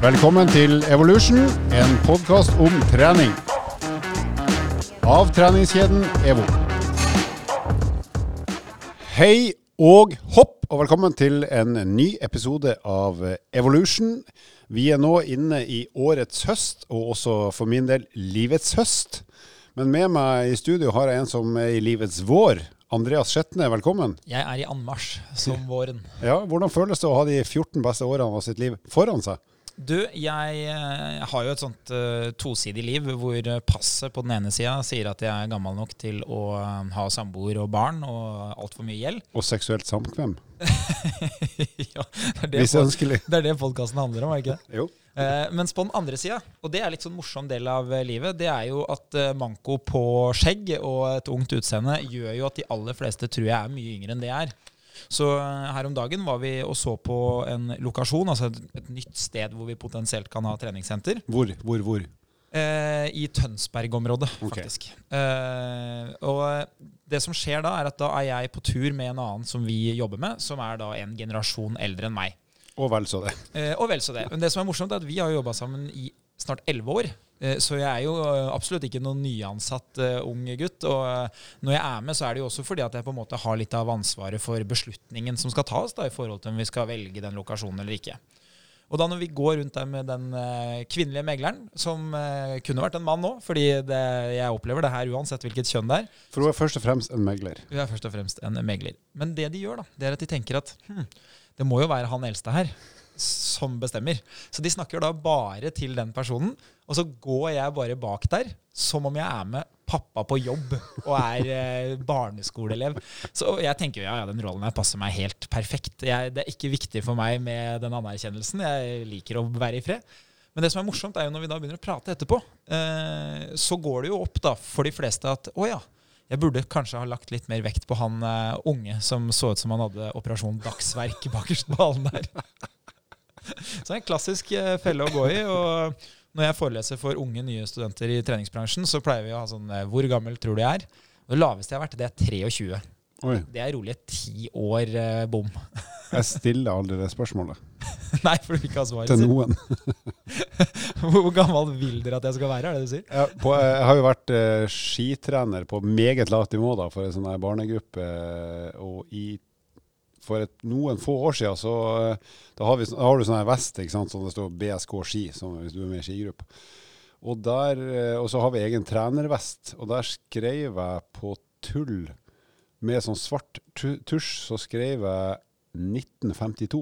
Velkommen til Evolution, en podkast om trening. Av treningskjeden EVO. Hei og hopp, og velkommen til en ny episode av Evolution. Vi er nå inne i årets høst, og også for min del livets høst. Men med meg i studio har jeg en som er i livets vår. Andreas Skjetne, velkommen. Jeg er i anmarsj som våren. Ja, Hvordan føles det å ha de 14 beste årene av sitt liv foran seg? Du, jeg eh, har jo et sånt uh, tosidig liv hvor passet på den ene sida sier at jeg er gammel nok til å uh, ha samboer og barn og altfor mye gjeld. Og seksuelt samkvem. ja, det er det, det er det podkasten handler om, er ikke det? Jo. Uh, mens på den andre sida, og det er litt sånn morsom del av livet, det er jo at manko på skjegg og et ungt utseende gjør jo at de aller fleste tror jeg er mye yngre enn det jeg er. Så her om dagen var vi og så på en lokasjon, altså et, et nytt sted hvor vi potensielt kan ha treningssenter. Hvor, hvor, hvor? Eh, I Tønsberg-området, faktisk. faktisk. Eh, og det som skjer da, er at da er jeg på tur med en annen som vi jobber med, som er da en generasjon eldre enn meg. Og vel så det. Eh, og vel så det. Men det som er morsomt, er at vi har jobba sammen i snart elleve år. Eh, Så jeg er jo eh, absolutt ikke noen nyansatt uh, ung gutt. Og når jeg er med, så er det jo også fordi at jeg på en måte har litt av ansvaret for beslutningen som skal tas da, i forhold til om vi skal velge den lokasjonen eller ikke. Og da når vi går rundt der med den uh, kvinnelige megleren, som uh, kunne vært en mann nå, fordi det, jeg opplever det her uansett hvilket kjønn det er, For hun er først og fremst en megler. hun er først og fremst en megler. Men det de gjør, da, det er at de tenker at hm, det må jo være han eldste her som bestemmer. Så de snakker da bare til den personen, og så går jeg bare bak der som om jeg er med pappa på jobb og er eh, barneskoleelev. Så jeg tenker ja, ja, den rollen her passer meg helt perfekt. Jeg, det er ikke viktig for meg med den anerkjennelsen. Jeg liker å være i fred. Men det som er morsomt, er jo når vi da begynner å prate etterpå, eh, så går det jo opp da for de fleste at å ja, jeg burde kanskje ha lagt litt mer vekt på han eh, unge som så ut som han hadde operasjon dagsverk bakerst på halen der. Så det er en klassisk eh, felle å gå i. og når jeg foreleser for unge, nye studenter i treningsbransjen, så pleier vi å ha sånn eh, Hvor gammel tror du jeg er? Det laveste jeg har vært, det er 23. Oi, Det er rolig ti år eh, bom. jeg stiller aldri det spørsmålet Nei, for du vil ikke ha svaret til noen. Hvor gammel vil dere at jeg skal være? er det du sier? Jeg, på, jeg har jo vært eh, skitrener på meget lavt nivå da, for en sånn barnegruppe. eh, Og i, for et, noen få år siden så eh, da har, vi, sånn- da har du sånn vest ikke sant, som det står BSK ski, som hvis du er med i skigruppa. Og, der, eh, og så har vi egen trenervest, og der skrev jeg på tull med sånn svart tusj, så skrev jeg 1952.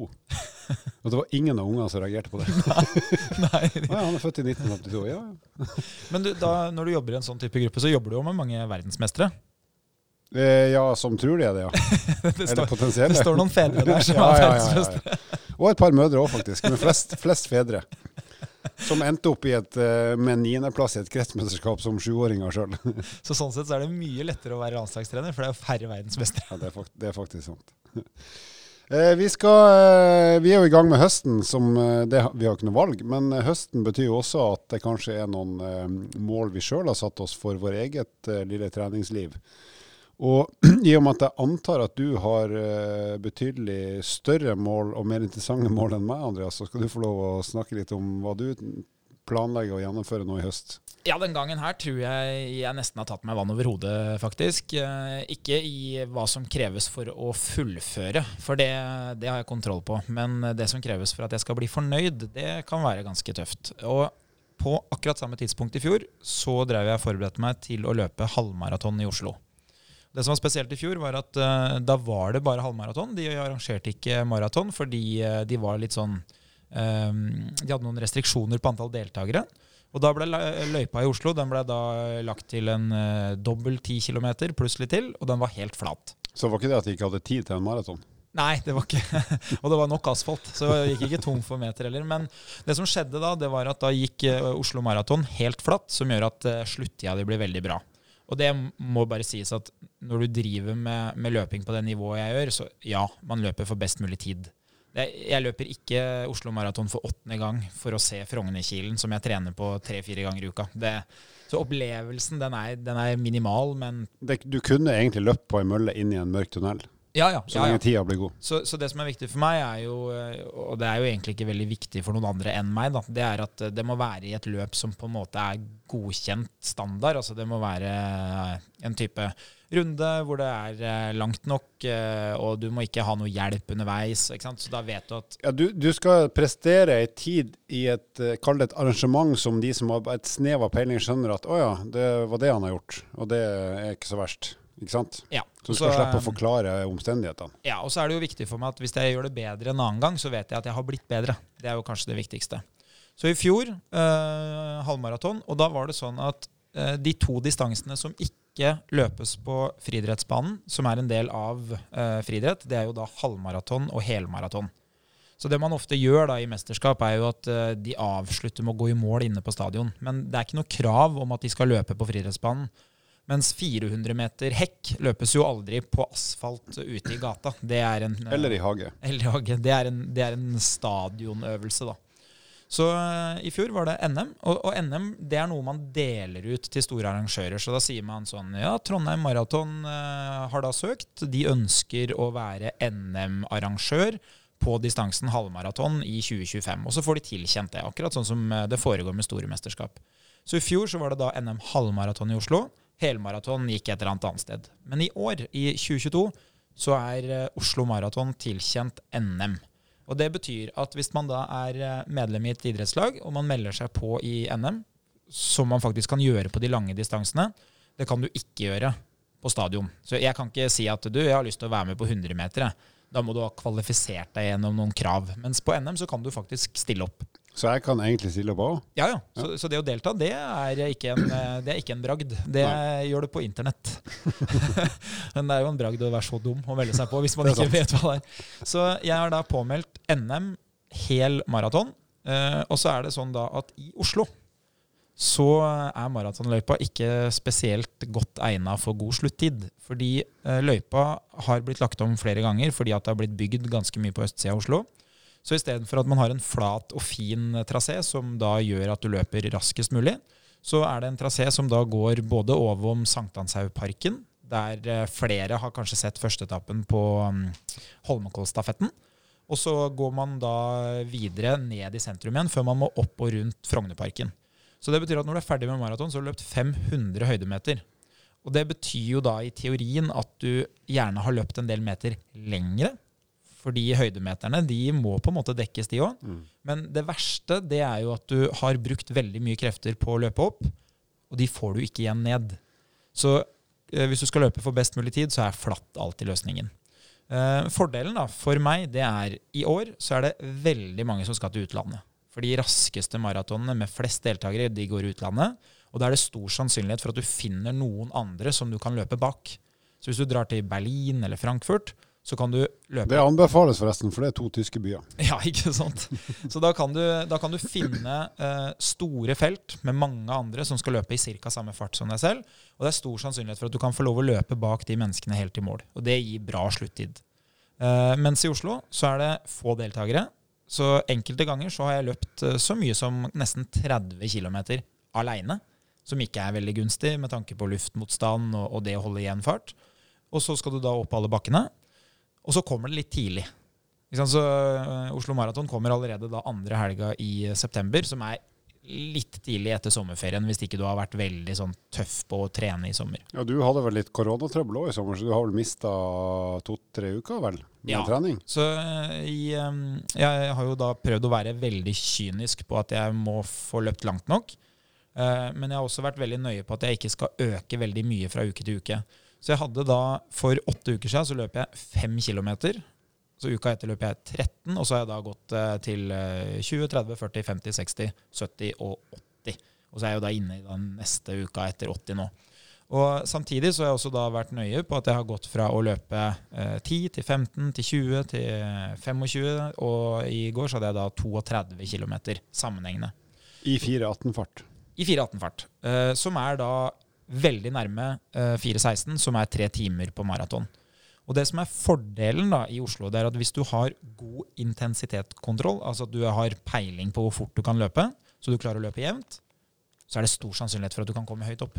Og det var ingen av ungene som reagerte på det. Nei. nei. ja, han er født i 1952. Ja, ja. Men du, da, når du jobber i en sånn type gruppe, så jobber du jo med mange verdensmestere. Eh, ja, som tror de er det, ja. Det Eller står, potensielle. det står noen fedre der som ja, ja, ja, ja, ja. Og et par mødre òg, faktisk. Men flest, flest fedre. Som endte opp i et, eh, med niendeplass i et kretsmesterskap som sjuåringer sjøl. Så sånn sett så er det mye lettere å være landslagstrener, for det er jo færre verdensmestere. Ja, det, er fakt det er faktisk sant. Eh, vi, skal, vi er jo i gang med høsten, som det, vi har ikke noe valg. Men høsten betyr jo også at det kanskje er noen mål vi sjøl har satt oss for vår eget lille treningsliv. Og i og med at jeg antar at du har eh, betydelig større mål og mer interessante mål enn meg, Andreas, så skal du få lov å snakke litt om hva du planlegger å gjennomføre nå i høst. Ja, den gangen her tror jeg jeg nesten har tatt meg vann over hodet, faktisk. Eh, ikke i hva som kreves for å fullføre, for det, det har jeg kontroll på. Men det som kreves for at jeg skal bli fornøyd, det kan være ganske tøft. Og på akkurat samme tidspunkt i fjor så drev jeg og forberedte meg til å løpe halvmaraton i Oslo. Det som var spesielt i fjor, var at uh, da var det bare halvmaraton. De arrangerte ikke maraton fordi uh, de var litt sånn um, De hadde noen restriksjoner på antall deltakere. Og da ble løypa i Oslo den ble da lagt til en uh, dobbel 10 km pluss litt til, og den var helt flat. Så var ikke det at de ikke hadde tid til en maraton? Nei, det var ikke Og det var nok asfalt, så jeg gikk ikke tom for meter heller. Men det som skjedde da, det var at da gikk Oslo Maraton helt flatt, som gjør at sluttida di blir veldig bra. Og det må bare sies at når du driver med, med løping på det nivået jeg gjør, så ja, man løper for best mulig tid. Jeg, jeg løper ikke Oslo Maraton for åttende gang for å se Frognerkilen, som jeg trener på tre-fire ganger i uka. Det, så opplevelsen den er, den er minimal, men Det, du kunne egentlig løpt på ei mølle inn i en mørk tunnel. Ja, ja. så ja, ja. lenge tida blir god. Så, så det som er viktig for meg, er jo, eh, og det er jo egentlig ikke veldig viktig for noen andre enn meg, da, det er at eh, det må være i et løp som på en måte er godkjent standard. Altså det må være eh, en type runde hvor det er langt nok, og du må ikke ha noe hjelp underveis. Ikke sant? Så da vet du at Ja, du, du skal prestere ei tid i et, kall det et arrangement som de som har et snev av peiling, skjønner at å ja, det var det han har gjort, og det er ikke så verst. Ikke sant? ja. Så du Så, skal slippe å eh, forklare omstendighetene. Ja, og så er det jo viktig for meg at hvis jeg gjør det bedre en annen gang, så vet jeg at jeg har blitt bedre. Det er jo kanskje det viktigste. Så i fjor, eh, halvmaraton, og da var det sånn at eh, de to distansene som ikke løpes på friidrettsbanen, som er en del av eh, friidrett, det er jo da halvmaraton og helmaraton. Så det man ofte gjør da i mesterskap, er jo at eh, de avslutter med å gå i mål inne på stadion. Men det er ikke noe krav om at de skal løpe på friidrettsbanen. Mens 400 meter hekk løpes jo aldri på asfalt ute i gata. Det en, eh, Eller i hage. eller hage. Det er en, det er en stadionøvelse, da. Så eh, i fjor var det NM, og, og NM det er noe man deler ut til store arrangører. Så da sier man sånn Ja, Trondheim Maraton uh, har da søkt. De ønsker å være NM-arrangør på distansen halvmaraton i 2025. Og så får de tilkjent det, akkurat sånn som eh, det foregår med store mesterskap. Så i fjor så var det da NM halvmaraton i Oslo. Helmaraton gikk et eller annet annet sted. Men i år, i 2022, så er eh, Oslo Maraton tilkjent NM. Og det betyr at hvis man da er eh, medlem i et idrettslag, og man melder seg på i NM, som man faktisk kan gjøre på de lange distansene, det kan du ikke gjøre på stadion. Så jeg kan ikke si at du, jeg har lyst til å være med på 100 meter. Da må du ha kvalifisert deg gjennom noen krav. Mens på NM så kan du faktisk stille opp. Så jeg kan egentlig stille opp òg? Ja, ja. Så, så det å delta, det er ikke en, eh, det er ikke en bragd. Det gjør du på internett. Men det er jo en bragd å være så dum og melde seg på hvis man ikke vet hva det er. Så jeg har da påmeldt NM hel maraton. Eh, og så er det sånn da at i Oslo så er maratonløypa ikke spesielt godt egna for god sluttid. Fordi eh, løypa har blitt lagt om flere ganger fordi at det har blitt bygd ganske mye på østsida av Oslo. Så istedenfor at man har en flat og fin trasé som da gjør at du løper raskest mulig, så er det en trasé som da går både over om Sankthanshaugparken, der eh, flere har kanskje sett førsteetappen på um, Holmenkollstafetten. Og så går man da videre ned i sentrum igjen, før man må opp og rundt Frognerparken. Så det betyr at når du er ferdig med maraton, så har du løpt 500 høydemeter. Og det betyr jo da i teorien at du gjerne har løpt en del meter lengre. Fordi høydemeterne de må på en måte dekkes, de òg. Mm. Men det verste det er jo at du har brukt veldig mye krefter på å løpe opp, og de får du ikke igjen ned. Så eh, hvis du skal løpe for best mulig tid, så er flatt alltid løsningen. Eh, fordelen da, for meg det er i år så er det veldig mange som skal til utlandet. For de raskeste maratonene med flest deltakere de går utlandet. Og da er det stor sannsynlighet for at du finner noen andre som du kan løpe bak. Så hvis du drar til Berlin eller Frankfurt, så kan du løpe Det anbefales forresten, for det er to tyske byer. ja, ikke sant? Så da kan du, da kan du finne eh, store felt med mange andre som skal løpe i ca. samme fart som deg selv. Og det er stor sannsynlighet for at du kan få lov å løpe bak de menneskene helt i mål. Og det gir bra sluttid. Eh, mens i Oslo så er det få deltakere. Så enkelte ganger så har jeg løpt eh, så mye som nesten 30 km aleine. Som ikke er veldig gunstig med tanke på luftmotstand og, og det å holde igjen fart. Og så skal du da opp alle bakkene. Og så kommer det litt tidlig. Så øh, Oslo Maraton kommer allerede da andre helga i øh, september, som er litt tidlig etter sommerferien, hvis ikke du har vært veldig sånn tøff på å trene i sommer. Ja, Du hadde vel litt koronatrøbbel òg i sommer, så du har vel mista to-tre uker vel med Ja. trening? Så i, øhm, jeg har jo da prøvd å være veldig kynisk på at jeg må få løpt langt nok. Eh, Men jeg har også vært veldig nøye på at jeg ikke skal øke veldig mye fra uke til uke. Så jeg hadde da, for åtte uker siden, så løp jeg fem kilometer. Så uka etter løp jeg 13, og så har jeg da gått eh, til eh, 20, 30, 40, 50, 60, 70 og 80. Og så er jeg jo da inne i den neste uka etter 80 nå. Og samtidig så har jeg også da vært nøye på at jeg har gått fra å løpe eh, 10 til 15 til 20 til 25, og i går så hadde jeg da 32 km sammenhengende I 4.18-fart. i 4.18-fart, eh, som er da veldig nærme eh, 4.16, som er tre timer på maraton. Og det som er fordelen da i Oslo, det er at hvis du har god intensitetskontroll, altså at du har peiling på hvor fort du kan løpe, så du klarer å løpe jevnt, så er det stor sannsynlighet for at du kan komme høyt opp.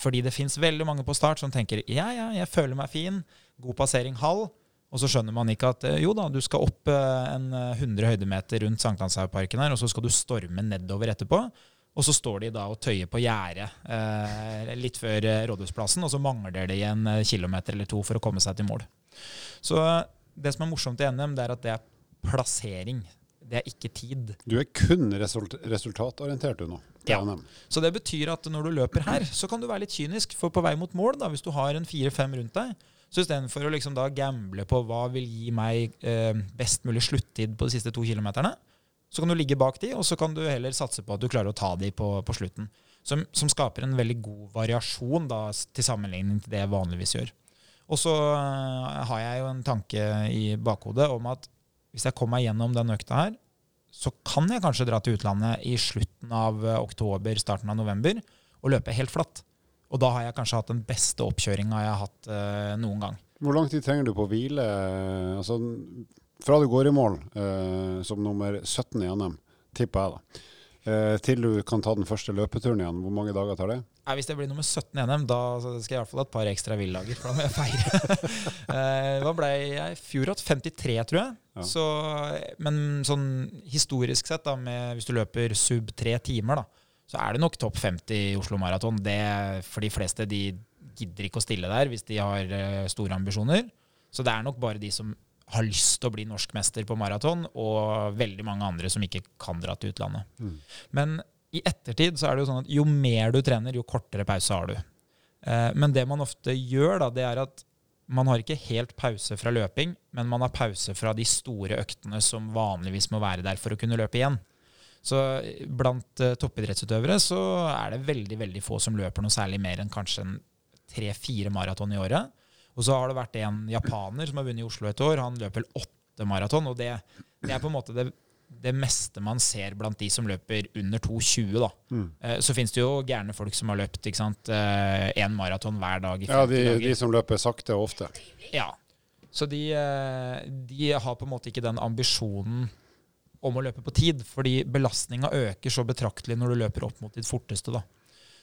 Fordi det fins veldig mange på start som tenker ja, ja, jeg føler meg fin, god passering halv, Og så skjønner man ikke at eh, jo da, du skal opp eh, en eh, 100 høydemeter rundt Sankthanshaugparken her, og så skal du storme nedover etterpå. Og så står de da og tøyer på gjerdet eh, litt før eh, Rådhusplassen, og så mangler de en eh, kilometer eller to for å komme seg til mål. Så det som er morsomt i NM, det er at det er plassering. Det er ikke tid. Du er kun result resultatorientert du nå. Ja. Så det betyr at når du løper her, så kan du være litt kynisk. For på vei mot mål, da, hvis du har en fire-fem rundt deg, så istedenfor å liksom da gamble på hva vil gi meg eh, best mulig sluttid på de siste to kilometerne, så kan du ligge bak de, og så kan du heller satse på at du klarer å ta de på, på slutten. Som, som skaper en veldig god variasjon da, til sammenligning til det jeg vanligvis gjør. Og så eh, har jeg jo en tanke i bakhodet om at hvis jeg kommer meg gjennom den økta her, så kan jeg kanskje dra til utlandet i slutten av eh, oktober, starten av november, og løpe helt flatt. Og da har jeg kanskje hatt den beste oppkjøringa jeg har hatt eh, noen gang. Hvor lang tid trenger du på å hvile? Altså, fra du går i mål eh, som nummer 17 i NM, tipper jeg da, eh, til du kan ta den første løpeturen igjen, hvor mange dager tar det? Nei, hvis jeg blir nummer 17 i NM, da skal jeg i hvert fall ha et par ekstra villager. For da må jeg feire. Eh, Hva ble jeg i fjor? igjen? 53, tror jeg. Ja. Så, men sånn historisk sett, da, med, hvis du løper sub tre timer, da, så er det nok topp 50 i Oslo Maraton. Det- For de fleste de gidder ikke å stille der hvis de har eh, store ambisjoner. Så det er nok bare de som har lyst til å bli norsk mester på maraton, og veldig mange andre som ikke kan dra til utlandet. Mm. Men i ettertid så er det jo sånn at jo mer du trener, jo kortere pause har du. Eh, men det man ofte gjør, da, det er at man har ikke helt pause fra løping, men man har pause fra de store øktene som vanligvis må være der for å kunne løpe igjen. Så blant eh, toppidrettsutøvere så er det veldig veldig få som løper noe særlig mer enn kanskje en tre-fire maraton i året. Og så har det vært en japaner som har vunnet i Oslo et år. Han løper vel åtte maraton, og det, det er på en måte det, det meste man ser blant de som løper under 2,20. da. Mm. Eh, Så finnes det jo gærne folk som har løpt ikke sant, én maraton hver dag i 50 Ja, de, de som løper sakte og ofte. Ja. Så de, eh, de har på en måte ikke den ambisjonen om å løpe på tid, fordi belastninga øker så betraktelig når du løper opp mot ditt forteste. da.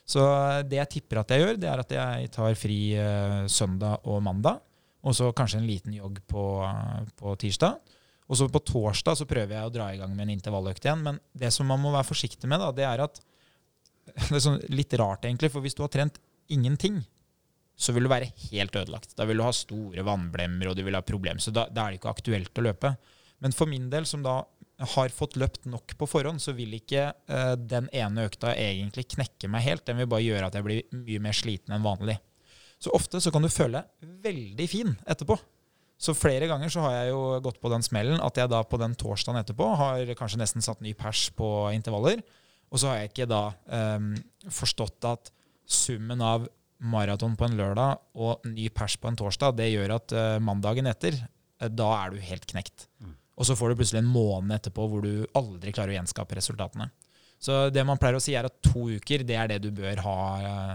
Så eh, det jeg tipper at jeg gjør, det er at jeg tar fri eh, søndag og mandag, og så kanskje en liten jogg på, eh, på tirsdag. Og så på torsdag så prøver jeg å dra i gang med en intervalløkt igjen. Men det som man må være forsiktig med, da, det er at Det er sånn litt rart, egentlig, for hvis du har trent ingenting, så vil du være helt ødelagt. Da vil du ha store vannblemmer og du vil ha problemer. Så da, da er det ikke aktuelt å løpe. Men for min del, som da har fått løpt nok på forhånd, så vil ikke uh, den ene økta egentlig knekke meg helt. Den vil bare gjøre at jeg blir mye mer sliten enn vanlig. Så ofte så kan du føle deg veldig fin etterpå. Så flere ganger så har jeg jo gått på den smellen at jeg da på den torsdagen etterpå har kanskje nesten satt ny pers på intervaller. Og så har jeg ikke da um, forstått at summen av maraton på en lørdag og ny pers på en torsdag, det gjør at uh, mandagen etter, uh, da er du helt knekt. Og så får du plutselig en måned etterpå hvor du aldri klarer å gjenskape resultatene. Så det man pleier å si er at to uker, det er det du bør ha eh,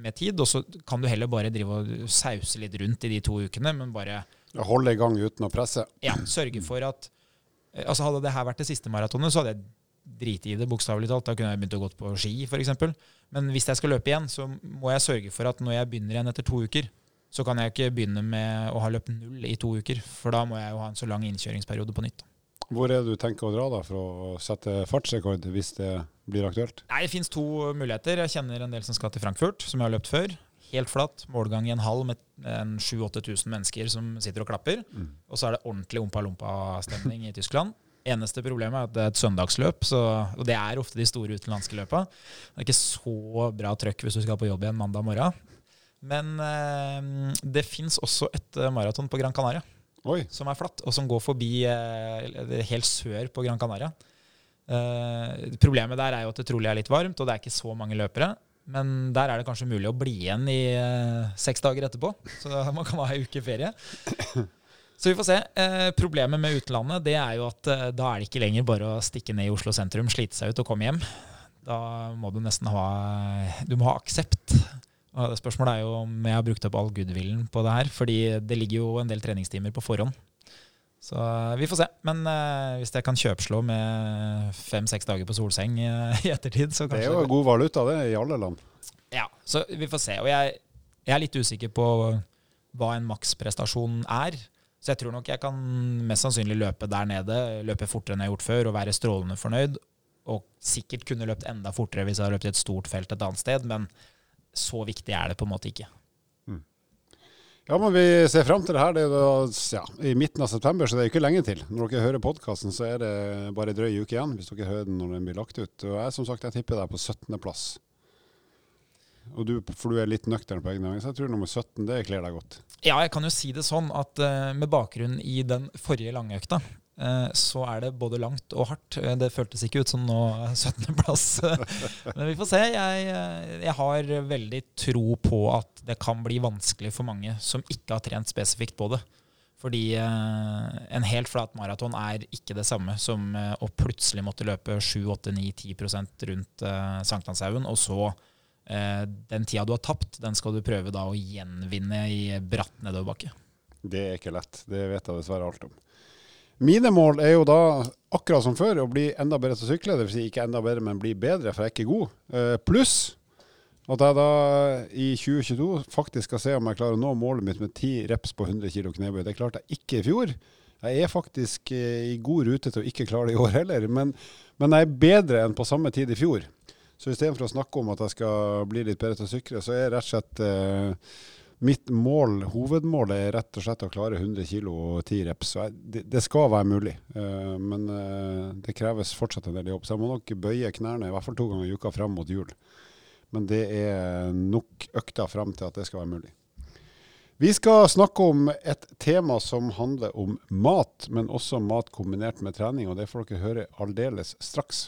med tid. Og så kan du heller bare drive og sause litt rundt i de to ukene, men bare Holde i gang uten å presse. ja, sørge for at eh, altså Hadde det her vært det siste maratonet, så hadde jeg driti i det, bokstavelig talt. Da kunne jeg begynt å gå på ski, f.eks. Men hvis jeg skal løpe igjen, så må jeg sørge for at når jeg begynner igjen etter to uker, så kan jeg ikke begynne med å ha løpt null i to uker. For da må jeg jo ha en så lang innkjøringsperiode på nytt. Hvor er det du tenker å dra da for å sette fartsrekord, hvis det blir aktuelt? Nei, Det fins to muligheter. Jeg kjenner en del som skal til Frankfurt, som jeg har løpt før. Helt flatt. Målgang i en hall med en 7000-8000 mennesker som sitter og klapper. Og så er det ordentlig ompa-lompa-stemning i Tyskland. Eneste problemet er at det er et søndagsløp, så, og det er ofte de store utenlandske løpa. Det er ikke så bra trøkk hvis du skal på jobb igjen mandag morgen. Men eh, det fins også et eh, maraton på Gran Canaria Oi, som er flatt, og som går forbi eh, helt sør på Gran Canaria. Eh, problemet der er jo at det trolig er litt varmt, og det er ikke så mange løpere. Men der er det kanskje mulig å bli igjen i seks dager etterpå. Så man kan ha ei uke ferie. Så vi får se. Eh, problemet med utlandet det er jo at eh, da er det ikke lenger bare å stikke ned i Oslo sentrum, slite seg ut og komme hjem. Da må du nesten ha Du må ha aksept. Og det Spørsmålet er jo om jeg har brukt opp all goodwillen på det her. Fordi det ligger jo en del treningstimer på forhånd. Så eh, vi får se. Men uh, hvis jeg kan kjøpslå med fem-seks dager på solseng uh, i ettertid, så kanskje det er jo god valuta det i alle land. Ja, så vi får se. Og jeg, jeg er litt usikker på hva en maksprestasjon er. Så jeg tror nok jeg kan mest sannsynlig løpe der nede, løpe fortere enn jeg har gjort før, og være strålende fornøyd. Og sikkert kunne løpt enda fortere hvis jeg hadde løpt i et stort felt et annet sted, men så viktig er det på en måte ikke. Ja, men vi ser fram til det her. Det er da, ja, I midten av september, så det er ikke lenge til. Når dere hører podkasten, så er det bare en drøy uke igjen, hvis dere hører den når den blir lagt ut. Og jeg som sagt, jeg tipper deg på 17.-plass. Og du, For du er litt nøktern på egne vegne, så jeg tror nummer 17 det kler deg godt. Ja, jeg kan jo si det sånn at uh, med bakgrunn i den forrige langøkta, så er det både langt og hardt. Uh, det føltes ikke ut som nå 17.-plass. Men vi får se. Jeg, jeg, har veldig tro på at det kan bli vanskelig for mange som ikke har trent spesifikt på det. Fordi en helt flat maraton er ikke det samme som å plutselig måtte løpe 7-8-9-10% rundt Sankthanshaugen, og så Eh, den tida du har tapt, den skal du prøve da å gjenvinne i bratt nedoverbakke. Det er ikke lett. Det vet jeg dessverre alt om. Mine mål er jo da, akkurat som før, å bli enda bedre til å sykle. Dvs. Si ikke enda bedre, men bli bedre, for jeg er ikke god. Eh, pluss at jeg da i 2022 faktisk skal se om jeg klarer å nå målet mitt med 10 reps på 100 kg knebøy. Det klarte jeg ikke i fjor. Jeg er faktisk eh, i god rute til å ikke klare det i år heller, men, men jeg er bedre enn på samme tid i fjor. Så istedenfor å snakke om at jeg skal bli litt bedre til å sykle, så er rett og slett eh, mitt mål, hovedmålet er rett og slett å klare 100 kg og 10 reps. Jeg, det, det, skal være mulig, uh, men uh, det kreves fortsatt en del jobb. Så jeg må nok bøye knærne i hvert fall to ganger i uka fram mot jul. Men det er nok økter fram til at det skal være mulig. Vi skal snakke om et tema som handler om mat, men også mat kombinert med trening. Og det får dere høre aldeles straks.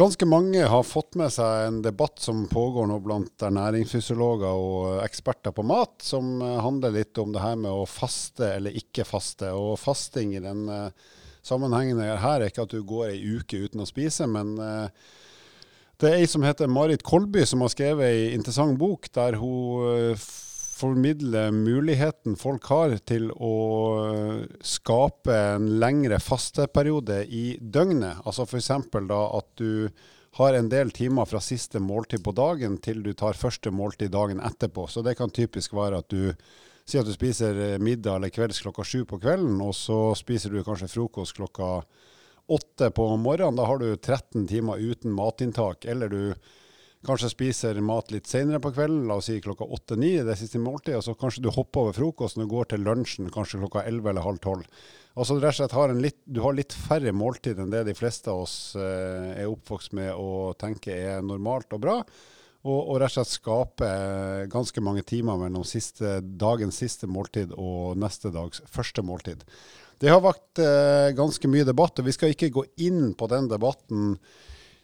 Ganske mange har fått med seg en debatt som pågår nå blant ernæringsfysiologer og eksperter på mat, som handler litt om det her med å faste eller ikke faste. Og fasting i den sammenhengen her er ikke at du går ei uke uten å spise, men eh, det er ei som heter Marit Kolby som har skrevet ei interessant bok der hun eh, formidle muligheten folk har til å skape en lengre fasteperiode i døgnet. Altså f.eks. da at du har en del timer fra siste måltid på dagen til du tar første måltid dagen etterpå. Så det kan typisk være at du sier at du spiser middag eller kvelds klokka sju på kvelden, og så spiser du kanskje frokost klokka åtte på morgenen. Da har du 13 timer uten matinntak. Eller du Kanskje spiser mat litt senere på kvelden, la oss si klokka åtte-ni, det siste måltidet. Og så kanskje du hopper over frokosten og går til lunsjen kanskje klokka elleve eller halv tolv. Altså rett og slett har litt, Du har litt færre måltid enn det de fleste av oss eh, er oppvokst med og tenker er normalt og bra. Og, og, rett og slett skape eh, ganske mange timer mellom siste, dagens siste måltid og neste dags første måltid. Det har vært eh, ganske mye debatt, og vi skal ikke gå inn på den debatten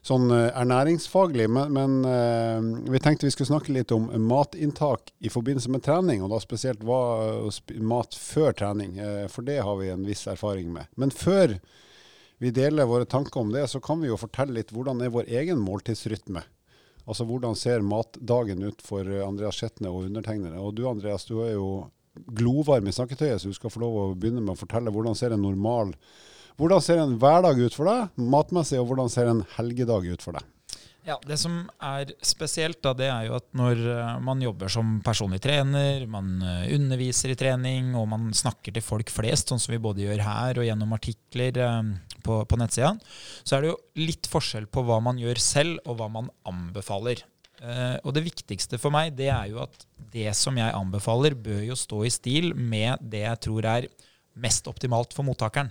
sånn eh, ernæringsfaglig, men, men uh, vi tenkte vi skulle snakke litt om matinntak i forbindelse med trening, og da spesielt hva, mat før trening, uh, for det har vi en viss erfaring med. Men før vi deler våre tanker om det, så kan vi jo fortelle litt hvordan er vår egen måltidsrytme. Altså hvordan ser matdagen ut for Andreas Skjetne og undertegnere. Og du Andreas, du er jo glovarm i snakketøyet, så du skal få lov å begynne med å fortelle hvordan ser en normal hvordan ser en hverdag ut for deg matmessig, og hvordan ser en helgedag ut for deg? Ja, Det som er spesielt, da, det er jo at når eh, man jobber som personlig trener, man eh, underviser i trening, og man snakker til folk flest, sånn som vi både gjør her og gjennom artikler eh, på, på nettsida, så er det jo litt forskjell på hva man gjør selv, og hva man anbefaler. og det viktigste for meg, det er jo at det som jeg anbefaler, bør jo stå i stil med det jeg tror er mest optimalt for mottakeren.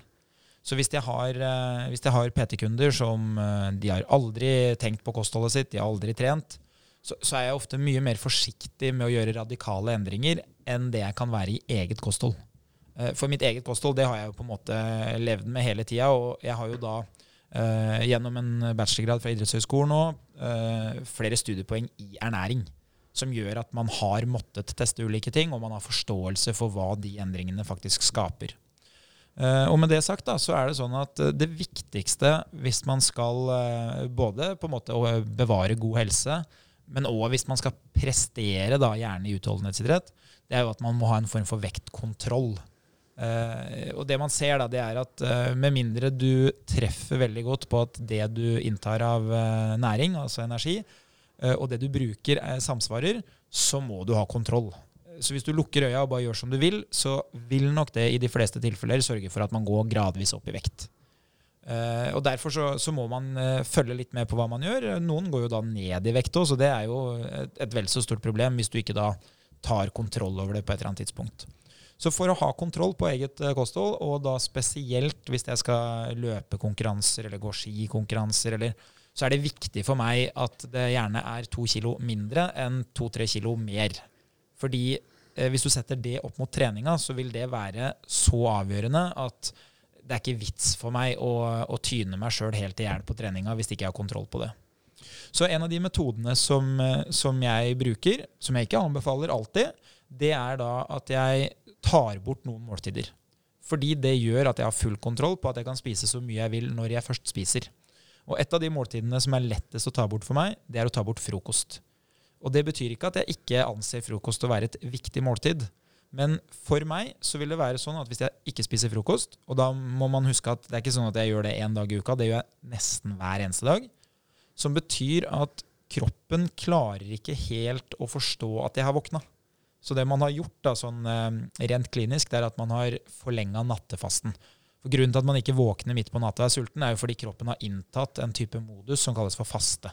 Så hvis jeg har, eh, har PT-kunder som eh, de har aldri tenkt på kostholdet sitt, de har aldri trent, så, så, er jeg ofte mye mer forsiktig med å gjøre radikale endringer enn det jeg kan være i eget kosthold. Eh, for mitt eget kosthold det har jeg jo på en måte levd med hele tida, og jeg har jo da gjennom en bachelorgrad fra idrettshøyskolen nå flere studiepoeng i ernæring. Som gjør at man har måttet teste ulike ting, og man har forståelse for hva de endringene faktisk skaper. Uh, og med det sagt da, så er det sånn at uh, det viktigste hvis man skal uh, både på en måte bevare god helse, men òg hvis man skal prestere, da, gjerne i utholdenhetsidrett, det er jo at man må ha en form for vektkontroll. og det man ser, da, det er at med mindre du treffer veldig godt på at det du inntar av næring, altså energi, og det du bruker, samsvarer, så må du ha kontroll. Så hvis du lukker øya og bare gjør som du vil, så vil nok det i de fleste tilfeller sørge for at man går gradvis opp i vekt. Uh, og Derfor så, så må man uh, følge litt med på hva man gjør. Noen går jo da ned i vekt òg, så det er jo et, et, vel så stort problem hvis du ikke da tar kontroll over det på et eller annet tidspunkt. Så for å ha kontroll på eget uh, kosthold, og da spesielt hvis jeg skal løpe konkurranser eller gå skikonkurranser, eller, så er det viktig for meg at det gjerne er to kilo mindre enn to-tre kilo mer. Fordi hvis du setter det opp mot treninga, så vil det være så avgjørende at det er ikke vits for meg å, å tyne meg sjøl helt i hjel på treninga hvis ikke jeg har kontroll på det. Så en av de metodene som, som, jeg bruker, som jeg ikke anbefaler alltid, det er da at jeg tar bort noen måltider. Fordi det gjør at jeg har full kontroll på at jeg kan spise så mye jeg vil når jeg først spiser. Og et av de måltidene som er lettest å ta bort for meg, det er å ta bort frokost. Og det betyr ikke at jeg ikke anser frokost å være et viktig måltid. Men for meg så vil det være sånn at hvis jeg ikke spiser frokost, og da må man huske at det er ikke sånn at jeg gjør det én dag i uka, det gjør jeg nesten hver eneste dag, som betyr at kroppen klarer ikke helt å forstå at jeg har våkna. Så det man har gjort da, sånn eh, rent klinisk, det er at man har forlenga nattefasten. For Grunnen til at man ikke våkner midt på natta og er sulten, er jo fordi kroppen har inntatt en type modus som kalles for faste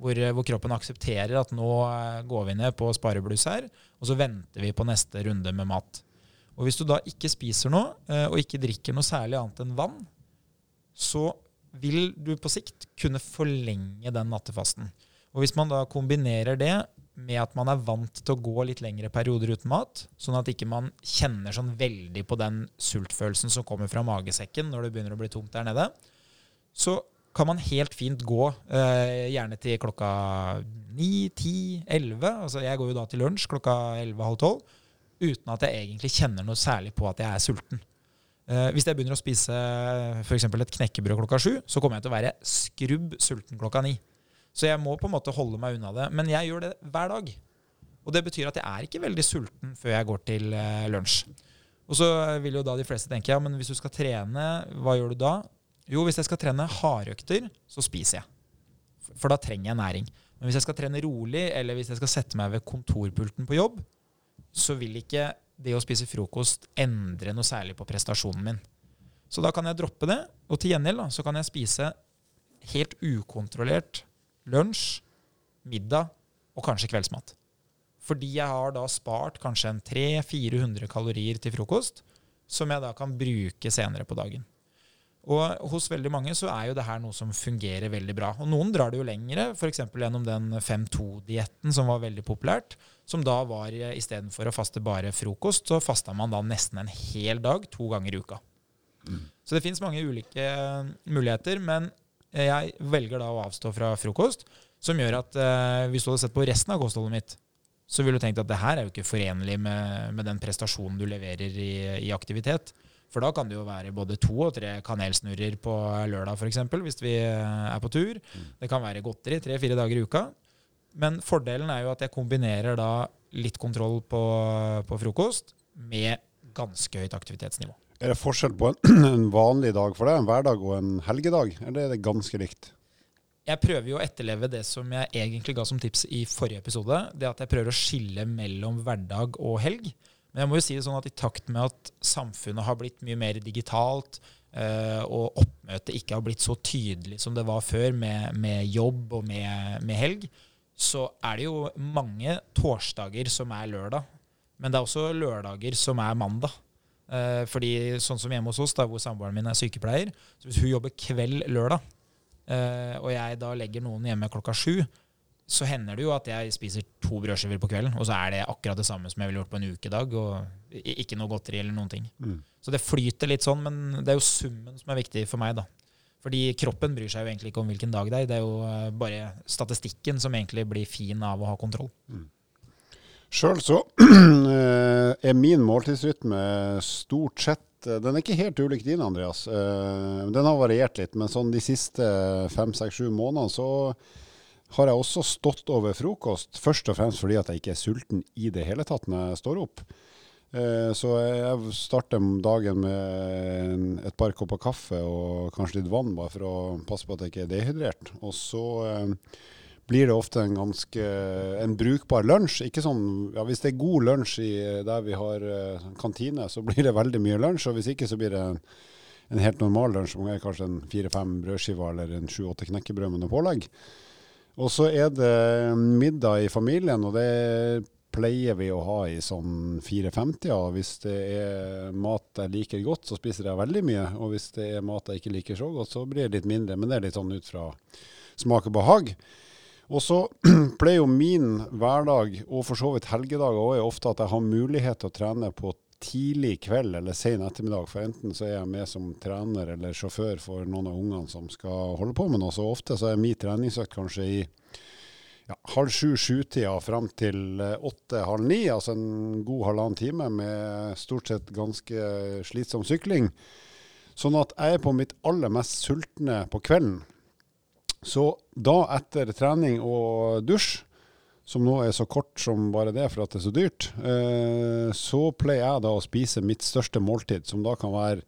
hvor, eh, hvor, kroppen aksepterer at nå eh, går vi ned på sparebluss her, og så venter vi på neste runde med mat. Og Hvis du da ikke spiser noe, eh, og ikke drikker noe særlig annet enn vann, så vil du på sikt kunne forlenge den nattefasten. Og Hvis man da kombinerer det med at man er vant til å gå litt lengre perioder uten mat, sånn at ikke man kjenner sånn veldig på den sultfølelsen som kommer fra magesekken når det begynner å bli tomt der nede, så kan man helt fint gå, eh, gjerne til klokka 9, 10, 11. Altså jeg går jo da til lunsj klokka 11-halv 12, uten at jeg egentlig kjenner noe særlig på at jeg er sulten. Eh, hvis jeg begynner å spise f.eks. et knekkebrød klokka 7, så kommer jeg til å være skrubb sulten klokka 9. Så jeg må på en måte holde meg unna det. Men jeg gjør det hver dag. Og det betyr at jeg er ikke veldig sulten før jeg går til eh, lunsj. Og så vil jo da de fleste tenke ja, men hvis du skal trene, hva gjør du da? Jo, hvis jeg skal trene hardøkter, så spiser jeg. For da trenger jeg næring. Men hvis jeg skal trene rolig, eller hvis jeg skal sette meg ved kontorpulten på jobb, så vil ikke det å spise frokost endre noe særlig på prestasjonen min. Så da kan jeg droppe det, og til gjengjeld så kan jeg spise helt ukontrollert lunsj, middag og kanskje kveldsmat. Fordi jeg har da spart kanskje en 300-400 kalorier til frokost, som jeg da kan bruke senere på dagen. Og hos veldig mange så er jo det her noe som fungerer veldig bra. Og noen drar det jo lengre, f.eks. gjennom den 5-2-dietten som var veldig populært. Som da var istedenfor å faste bare frokost, så fasta man da nesten en hel dag to ganger i uka. Mm. Så det fins mange ulike muligheter, men jeg velger da å avstå fra frokost. Som gjør at eh, hvis du hadde sett på resten av kostholdet mitt, så ville du tenkt at det her er jo ikke forenlig med, med den prestasjonen du leverer i, i aktivitet. For da kan det jo være både to og tre kanelsnurrer på lørdag f.eks. hvis vi er på tur. Mm. Det kan være godteri tre-fire dager i uka. Men fordelen er jo at jeg kombinerer da litt kontroll på, på frokost med ganske høyt aktivitetsnivå. Er det forskjell på en, en vanlig dag for deg, en hverdag og en helgedag? Eller er det ganske likt? Jeg prøver jo å etterleve det som jeg egentlig ga som tips i forrige episode. Det at jeg prøver å skille mellom hverdag og helg. Men jeg må jo si det sånn at i takt med at samfunnet har blitt mye mer digitalt, uh, og oppmøtet ikke har blitt så tydelig som det var før, med, med jobb og med, med, helg, så er det jo mange torsdager som er lørdag. Men det er også lørdager som er mandag. Uh, fordi sånn som hjemme hos oss, da, hvor samboeren min er sykepleier, så hvis hun jobber kveld lørdag, uh, og jeg da legger noen hjemme klokka sju, så hender det jo at jeg spiser to brødskiver på kvelden, og så er det akkurat det samme som jeg ville gjort på en ukedag, og ikke noe godteri eller noen ting. Mm. Så det flyter litt sånn, men det er jo summen som er viktig for meg, da. Fordi kroppen bryr seg jo egentlig ikke om hvilken dag det er. Det er jo eh, bare statistikken som egentlig blir fin av å ha kontroll. Mm. Sjøl så eh, er min måltidsrytme stort sett eh, Den er ikke helt ulik din, Andreas. Den har variert litt, men sånn de siste fem, seks, sju månedene så har jeg også stått over frokost, først og fremst fordi at jeg ikke er sulten i det hele tatt når jeg står opp. Eh, så jeg starter dagen med et par kopper kaffe og kanskje litt vann, bare for å passe på at jeg ikke er dehydrert. Og så eh, blir det ofte en ganske en brukbar lunsj. Ikke sånn, ja, Hvis det er god lunsj der vi har uh, kantine, så blir det veldig mye lunsj. Og hvis ikke, så blir det en, en helt normal lunsj, som er kanskje en fire-fem brødskiver eller en sju-åtte knekkebrød med noe pålegg. Og så er det middag i familien, og det pleier vi å ha i sånn 4-50. Ja. Hvis det er mat jeg liker godt, så spiser jeg veldig mye. Og hvis det er mat jeg ikke liker så godt, så blir det litt mindre. Men det er litt sånn ut fra smak og behag. Og så pleier jo min hverdag, og for så vidt helgedager òg, ofte at jeg har mulighet til å trene på tidlig kveld eller sen ettermiddag. For enten så er jeg med som trener eller sjåfør for noen av ungene som skal holde på med noe. Så ofte så er min treningsøkt kanskje i ja, halv sju-sju-tida fram til eh, åtte-halv ni. Altså en god halvannen time med stort sett ganske slitsom sykling. Sånn at jeg er på mitt aller mest sultne på kvelden. Så da, etter trening og dusj, som nå er så kort som bare det for at det er så dyrt, eh, så pleier jeg da å spise mitt største måltid, som da kan være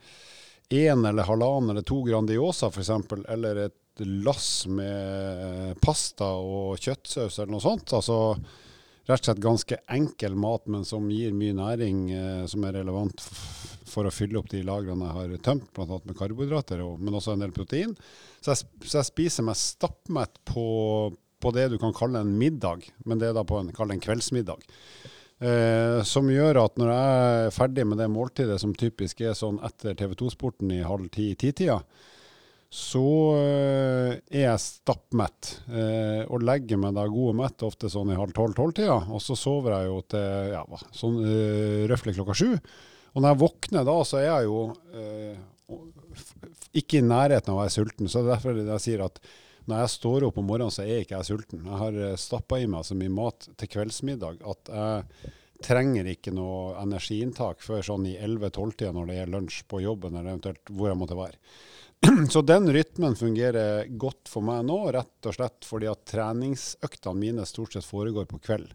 én eller halvannen eller to Grandiosa f.eks., eller et lass med pasta og kjøttsaus eller noe sånt. Altså rett og slett ganske enkel mat, men som gir mye næring eh, som er relevant for å fylle opp de lagrene jeg har tømt, bl.a. med karbohydrater, men også en del protein. Så jeg, så jeg spiser meg stappmett på, på, det du kan kalle en middag, men det er da på en, en kveldsmiddag. Eh, som gjør at når jeg er ferdig med det måltidet, som typisk er sånn etter TV 2-sporten i halv ti-titida, så uh, er jeg stappmett eh, og legger meg da god og mett ofte sånn i halv tolv-tolv-tida. Og så sover jeg jo til ja, sånn uh, røftlig klokka sju. Og når jeg våkner da, så er jeg jo ikke i nærheten av å være sulten. Så det er derfor jeg sier at når jeg står opp om morgenen, så er ikke jeg sulten. Jeg har stappa i meg så mye mat til kveldsmiddag at jeg trenger ikke noe energiinntak før sånn i 11-12-tida når det er lunsj på jobben, eller eventuelt hvor jeg måtte være. Så den rytmen fungerer godt for meg nå, rett og slett fordi at treningsøktene mine stort sett foregår på kveld.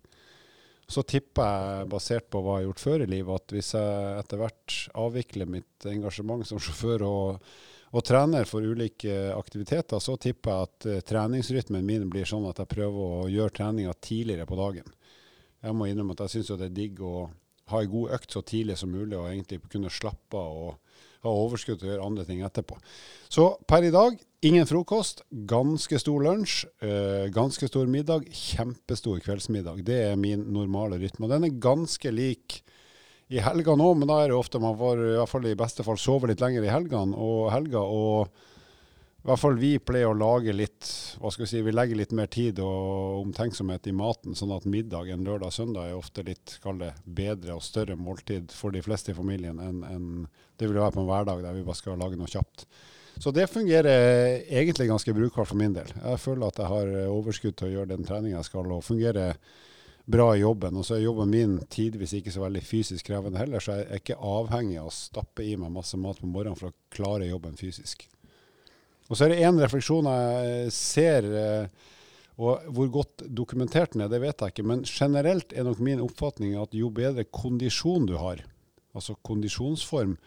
Så tipper jeg, basert på hva jeg har gjort før i livet, at hvis jeg etter hvert avvikler mitt engasjement som sjåfør og, og trener for ulike aktiviteter, så tipper jeg at uh, treningsrytmen min blir sånn at jeg prøver å gjøre treninga tidligere på dagen. Jeg må innrømme at jeg syns det er digg å ha ei god økt så tidlig som mulig og egentlig kunne slappe av og ha overskudd til å gjøre andre ting etterpå. Så per i dag ingen frokost, ganske stor lunsj, øh, ganske stor middag, kjempestor kveldsmiddag. Det er min normale rytme. Og den er ganske lik i helgene òg, men da er det ofte man får i hvert fall i beste fall sove litt lenger i helgene og helga. og i hvert fall vi pleier å lage litt hva skal Vi si, vi legger litt mer tid og omtenksomhet i maten, sånn at middag en lørdag-søndag er ofte litt det, bedre og større måltid for de fleste i familien enn en det vil være på en hverdag der vi bare skal lage noe kjapt. Så det fungerer egentlig ganske brukbart for min del. Jeg føler at jeg har overskudd til å gjøre den treninga jeg skal, og fungere bra i jobben. Og så er jobben min tidvis ikke så veldig fysisk krevende heller, så jeg er ikke avhengig av å stappe i meg masse mat på morgenen for å klare jobben fysisk. Og så er det én refleksjon jeg ser, eh, og hvor godt dokumentert den er, det vet jeg ikke. Men generelt er nok min oppfatning at jo bedre kondisjon du har, altså kondisjonsform,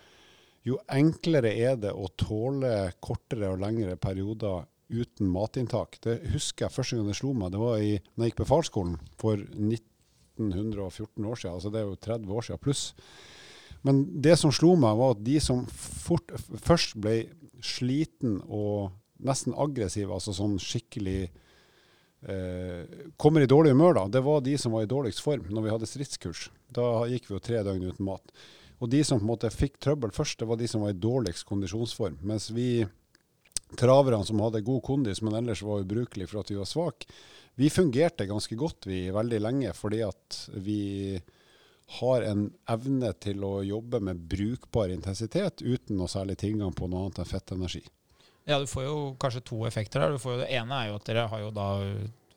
jo enklere er det å tåle kortere og lengre perioder uten matinntak. Det husker jeg første gang det slo meg. Det var i, når jeg gikk befalsskolen for 1914 år siden. Altså det er jo 30 år siden pluss. Men det som slo meg, var at de som fort, først ble sliten og nesten aggressive, altså sånn skikkelig eh, Kommer i dårlig humør, da. Det var de som var i dårligst form når vi hadde stridskurs. Da gikk vi jo tre døgn uten mat. Og de som på en måte fikk trøbbel først, det var de som var i dårligst kondisjonsform. Mens vi traverne som hadde god kondis, men ellers var ubrukelige for at vi var svake, vi fungerte ganske godt vi veldig lenge fordi at vi har en evne til å jobbe med brukbar intensitet uten noe særlig tilgang på noe annet enn fettenergi. Ja, du får jo kanskje to effekter her. Det ene er jo at dere har jo da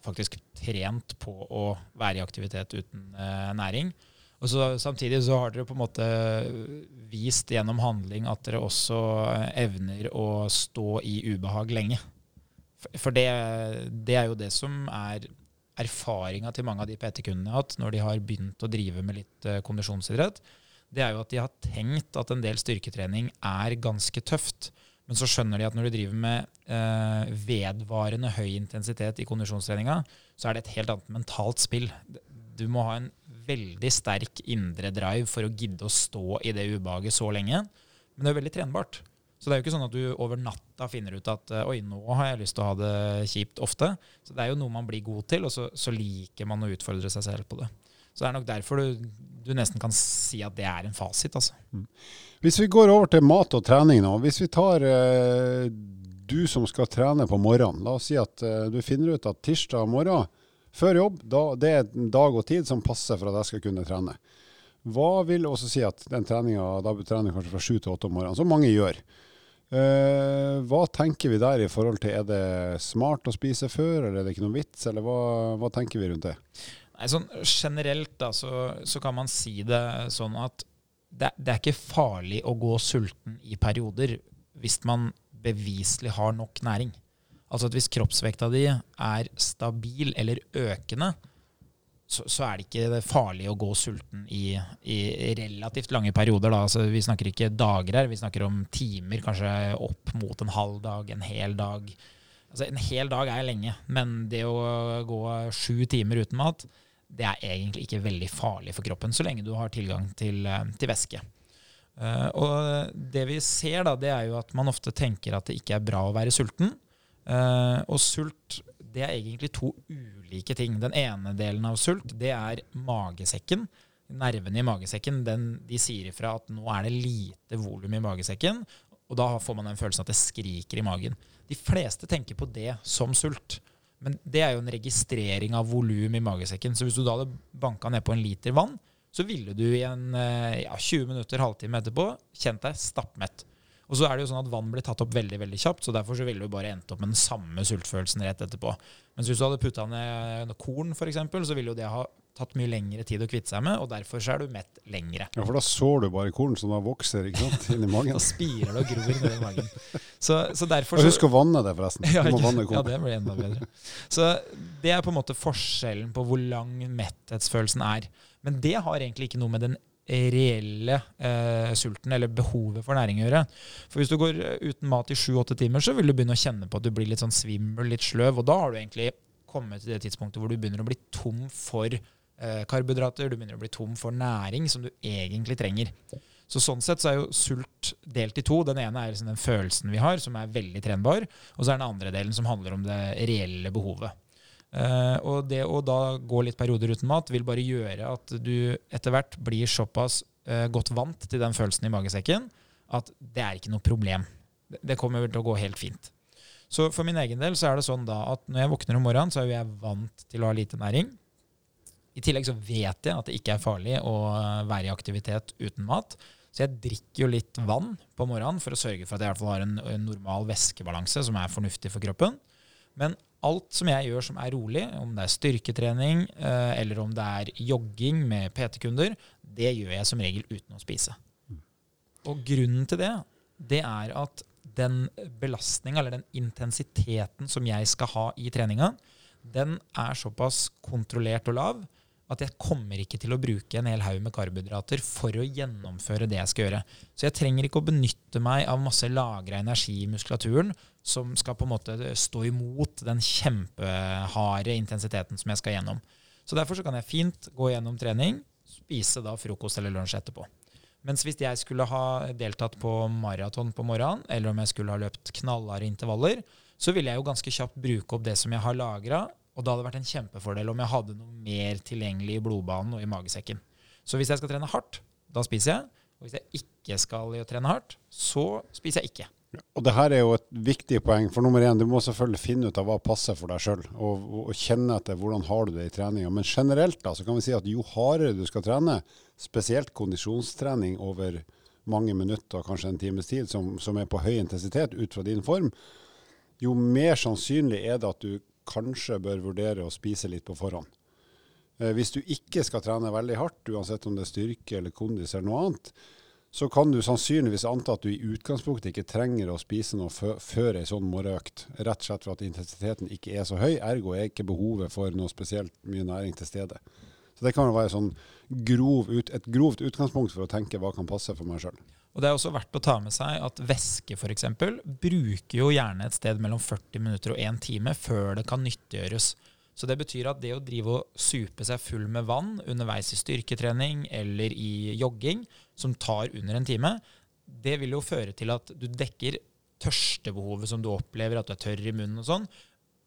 faktisk trent på å være i aktivitet uten eh, næring. Og så, Samtidig så har dere på en måte vist gjennom handling at dere også evner å stå i ubehag lenge. For det, det er jo det som er erfaringa til mange av de PT-kundene jeg har hatt når de har begynt å drive med litt uh, kondisjonsidrett, det er jo at de har tenkt at en del styrketrening er ganske tøft. Men så skjønner de at når du driver med eh, vedvarende høy intensitet i kondisjonstreninga, så er det et helt annet mentalt spill. Du må ha en veldig sterk indre drive for å gidde å stå i det ubehaget så lenge. Men det er jo veldig trenbart. Så det er jo ikke sånn at du over natta finner ut at oi, nå har jeg lyst til å ha det kjipt ofte. Så det er jo noe man blir god til, og så, så liker man å utfordre seg selv på det. Så det er nok derfor du, du nesten kan si at det er en fasit. altså. Mm. Hvis vi går over til mat og trening nå. Hvis vi tar eh, du som skal trene på morgenen. La oss si at eh, du finner ut at tirsdag morgen før jobb, da, det er en dag og tid som passer for at jeg skal kunne trene. Hva vil også si at den treninga, da trener trene kanskje fra sju til åtte om morgenen, som mange gjør. Uh, hva tenker vi der i forhold til Er det smart å spise før, eller er det ikke noen vits, eller hva, hva tenker vi rundt det? Nei, sånn Generelt da, så, så, kan man si det sånn at det, det, er ikke farlig å gå sulten i perioder hvis man beviselig har nok næring. Altså at hvis kroppsvekta di er stabil eller økende, så, så, er det ikke farlig å gå sulten i, i relativt lange perioder. Altså, vi snakker ikke dager her, vi snakker om timer, kanskje opp mot en halv dag, en hel dag. Altså, en hel dag er lenge, men det å gå sju timer uten mat, det er egentlig ikke veldig farlig for kroppen, så lenge du har tilgang til, eh, til væske. Uh, og det vi ser, da, det er jo at man ofte tenker at det ikke er bra å være sulten. Uh, og sult det er egentlig to ulike ting. Den ene delen av sult, det er magesekken. Nervene i magesekken den, de sier ifra at nå er det lite volum i magesekken. Og da får man den følelsen at det skriker i magen. De fleste tenker på det som sult. Men det er jo en registrering av volum i magesekken. Så hvis du da hadde banka ned på en liter vann, så ville du i en eh, ja, 20 minutter, halvtime etterpå kjent deg stappmett. Og så er det jo sånn at Vann blir tatt opp veldig veldig kjapt, så derfor så ville du bare endt opp med den samme sultfølelsen rett etterpå. Mens hvis du hadde putta ned korn, f.eks., så ville jo det ha tatt mye lengre tid å kvitte seg med, og derfor så er du mett lengre. Ja, For da sår du bare korn som da vokser ikke sant, inni magen? da spirer det og gror nedi magen. Så, så derfor så, Husk å vanne det, forresten. Ja, du må vanne korn. ja, det blir enda bedre. Så det er på en måte forskjellen på hvor lang metthetsfølelsen er. Men det har egentlig ikke noe med den reelle eh, sulten eller behovet for næring å gjøre. For hvis du går eh, uten mat i sju-åtte timer, så vil du begynne å kjenne på at du blir litt sånn svimmel, litt sløv. Og da har du egentlig kommet til det tidspunktet hvor du begynner å bli tom for eh, karbohydrater, du begynner å bli tom for næring som du egentlig trenger. Så Sånn sett så er jo sult delt i to. Den ene er liksom den følelsen vi har, som er veldig trenbar. Og så er den andre delen som handler om det reelle behovet. Uh, og det å da gå litt perioder uten mat vil bare gjøre at du etter hvert blir såpass uh, godt vant til den følelsen i magesekken at det er ikke noe problem. Det, kommer til å gå helt fint. Så for min egen del så er det sånn da at når jeg våkner om morgenen, så er jo jeg vant til å ha lite næring. I tillegg så vet jeg at det ikke er farlig å være i aktivitet uten mat. Så jeg drikker jo litt vann på morgenen for å sørge for at jeg i hvert fall har en normal væskebalanse som er fornuftig for kroppen. Men alt som jeg gjør som er rolig, om det er styrketrening eh, eller om det er jogging med PT-kunder, det gjør jeg som regel uten å spise. Og grunnen til det, det er at den belastninga eller den intensiteten som jeg skal ha i treninga, den er såpass kontrollert og lav at jeg kommer ikke til å bruke en hel haug med karbohydrater for å gjennomføre det jeg skal gjøre. Så jeg trenger ikke å benytte meg av masse lagra energi i muskulaturen som skal på en måte stå imot den kjempeharde intensiteten som jeg skal gjennom. Så derfor så kan jeg fint gå gjennom trening, spise da frokost eller lunsj etterpå. Mens hvis jeg skulle ha deltatt på maraton på morgenen, eller om jeg skulle ha løpt knallharde intervaller, så ville jeg jo ganske kjapt bruke opp det som jeg har lagra, og da hadde det vært en kjempefordel om jeg hadde noe mer tilgjengelig i blodbanen og i magesekken. Så hvis jeg skal trene hardt, da spiser jeg. Og hvis jeg ikke skal trene hardt, så spiser jeg ikke. Og det her er jo et viktig poeng. For nummer én, du må selvfølgelig finne ut av hva passer for deg sjøl. Og, og, kjenne etter hvordan har du det i treninga. Men generelt da, så kan vi si at jo hardere du skal trene, spesielt kondisjonstrening over mange minutter, kanskje en times tid, som, som er på høy intensitet ut fra din form, jo mer sannsynlig er det at du kanskje bør vurdere å spise litt på forhånd. Eh, hvis du ikke skal trene veldig hardt, uansett om det er styrke eller kondis eller noe annet, så kan du sannsynligvis anta at du i utgangspunktet ikke trenger å spise noe før ei sånn morgenøkt. Rett og slett for at intensiteten ikke er så høy, ergo er ikke behovet for noe spesielt mye næring til stede. Så Det kan være sånn grov ut, et grovt utgangspunkt for å tenke hva kan passe for meg sjøl. Og Det er også verdt å ta med seg at væske eksempel, bruker jo gjerne et sted mellom 40 minutter og 1 time før det kan nyttiggjøres. Så det betyr at det å drive og supe seg full med vann underveis i styrketrening eller i jogging, som tar under en time, det vil jo føre til at du dekker tørstebehovet som du opplever, at du er tørr i munnen og sånn,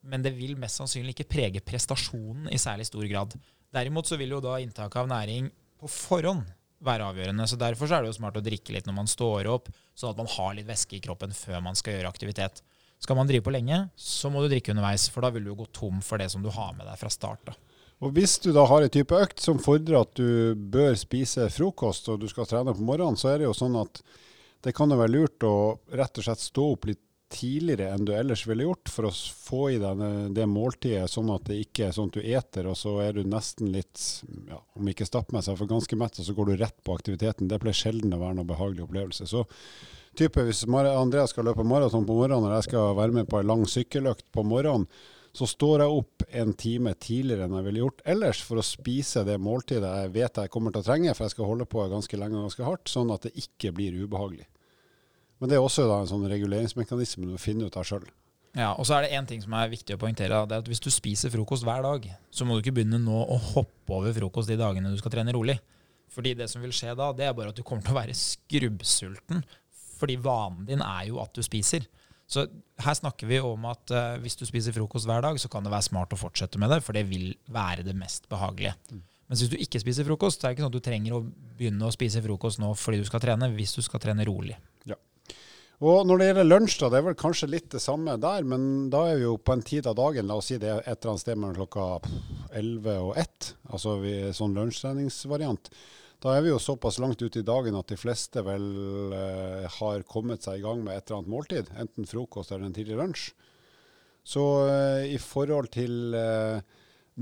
men det vil mest sannsynlig ikke prege prestasjonen i særlig stor grad. Derimot så vil jo da inntaket av næring på forhånd være avgjørende. Så Derfor så er det jo smart å drikke litt når man står opp, sånn at man har litt væske i kroppen før man skal gjøre aktivitet. Skal man drive på lenge, så må du drikke underveis, for da vil du jo gå tom for det som du har med deg fra start. da. Og Hvis du da har en type økt som fordrer at du bør spise frokost, og du skal trene på morgenen, så er det jo sånn at det kan være lurt å rett og slett stå opp litt tidligere enn du ellers ville gjort, for å få i deg det måltidet, sånn at det ikke er sånn at du eter, og så er du nesten litt, ja, om ikke stappmessig, for ganske mett, og så går du rett på aktiviteten. Det pleier sjelden å være noen behagelig opplevelse. Så type hvis Andreas skal løpe maraton på morgenen, og jeg skal være med på en lang sykkeløkt på morgenen, så står jeg opp en time tidligere enn jeg ville gjort ellers for å spise det måltidet jeg vet jeg kommer til å trenge, for jeg skal holde på ganske lenge og ganske hardt, sånn at det ikke blir ubehagelig. Men det er også en sånn reguleringsmekanisme du finner ut av sjøl. Ja, og så er det én ting som er viktig å poengtere. det er at Hvis du spiser frokost hver dag, så må du ikke begynne nå å hoppe over frokost de dagene du skal trene rolig. Fordi det som vil skje da, det er bare at du kommer til å være skrubbsulten. Fordi vanen din er jo at du spiser. Så her snakker vi om at uh, hvis du spiser frokost hver dag, så kan det være smart å fortsette med det, for det vil være det mest behagelige. Mm. Mens hvis du ikke spiser frokost, så er det ikke sånn at du trenger å begynne å spise frokost nå fordi du skal trene, hvis du skal trene rolig. Ja. Og når det gjelder lunsj, da, det er vel kanskje litt det samme der, men da er vi jo på en tid av dagen, la oss si det er et eller annet sted mellom klokka 11 og 1, altså vi, sånn lunsjtreningsvariant. Da er vi jo såpass langt ute i dagen at de fleste vel eh, har kommet seg i gang med et eller annet måltid, enten frokost eller en tidlig lunsj. Så eh, i forhold til eh,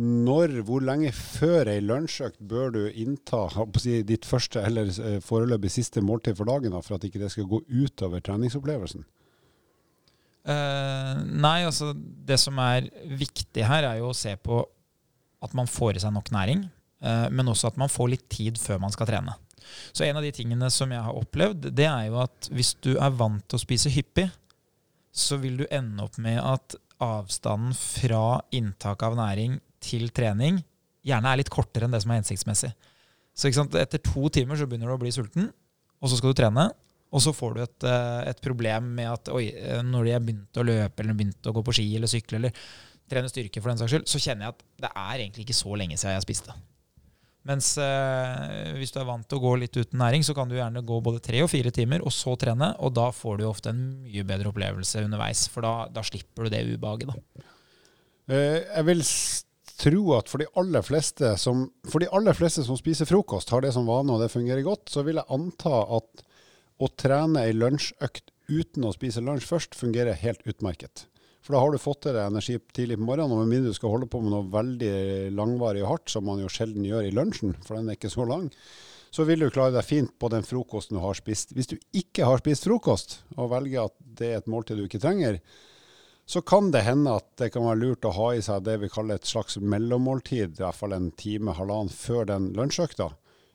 når, hvor lenge før ei lunsjøkt bør du innta si, ditt første eller eh, foreløpig siste måltid for dagen, da, for at ikke det skal gå utover treningsopplevelsen? Uh, nei, altså det som er viktig her, er jo å se på at man får i seg nok næring, men også at man får litt tid før man skal trene. Så en av de tingene som jeg har opplevd, det er jo at hvis du er vant til å spise hyppig, så vil du ende opp med at avstanden fra inntak av næring til trening gjerne er litt kortere enn det som er hensiktsmessig. Så etter to timer så begynner du å bli sulten, og så skal du trene. Og så får du et, eh, et problem med at oi, eh, når jeg begynte å løpe eller begynte å gå på ski eller sykle eller trene styrke, for den saks skyld, så kjenner jeg at det er egentlig ikke så lenge siden jeg spiste. Mens eh, hvis du er vant til å gå litt uten næring, så kan du gjerne gå både tre og fire timer, og så trene. Og da får du ofte en mye bedre opplevelse underveis, for da, da slipper du det ubehaget. da. Eh, jeg vil tro at for de, aller fleste som, for de aller fleste som spiser frokost, har det som vane og det fungerer godt, så vil jeg anta at å trene ei lunsjøkt uten å spise lunsj først, fungerer helt utmerket. For da har du fått til deg energi tidlig på morgenen, og med mindre du skal holde på med noe veldig langvarig og hardt, som man jo sjelden gjør i lunsjen, for den er ikke så lang, så vil du klare deg fint på den frokosten du har spist. Hvis du ikke har spist frokost, og velger at det er et måltid du ikke trenger, så kan det hende at det kan være lurt å ha i seg det vi kaller et slags mellommåltid, i hvert fall en time, halvannen før den lunsjøkta.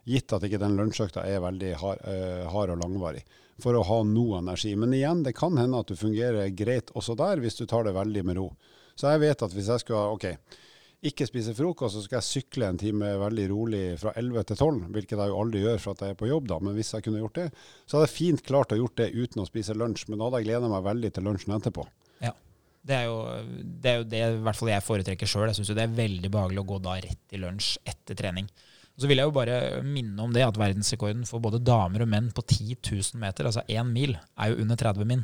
Gitt at ikke den lunsjøkta er veldig hard, øh, hard, og langvarig. For å ha noe energi. Men igjen, det kan hende at du fungerer greit også der, hvis du tar det veldig med ro. Så jeg vet at hvis jeg skulle ok, ikke spise frokost, så skal jeg sykle en time veldig rolig fra 11 til 12, hvilket jeg jo aldri gjør for at jeg er på jobb, da. Men hvis jeg kunne gjort det, så hadde jeg fint klart å gjort det uten å spise lunsj. Men da hadde jeg gleda meg veldig til lunsjen etterpå. Ja. Det er, jo, det er jo det i hvert fall jeg foretrekker sjøl. Jeg syns det er veldig behagelig å gå da rett i lunsj etter trening. Og så vil jeg jo bare minne om det at verdensrekorden for både damer og menn på 10 000 meter, altså én mil, er jo under 30 min.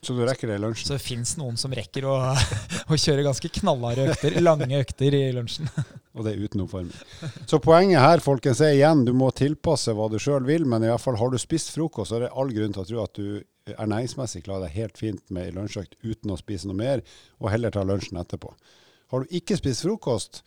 Så du rekker det i lunsjen? Så det fins noen som rekker å, å, kjøre ganske knallharde økter, lange økter i lunsjen. Og det er uten oppvarming. Så poenget her folkens, er igjen, du må tilpasse hva du sjøl vil, men i hvert fall har du spist frokost, så er det all grunn til å tro at du ernæringsmessig klarer deg helt fint med ei lunsjøkt uten å spise noe mer, og heller ta lunsjen etterpå. Har du ikke spist frokost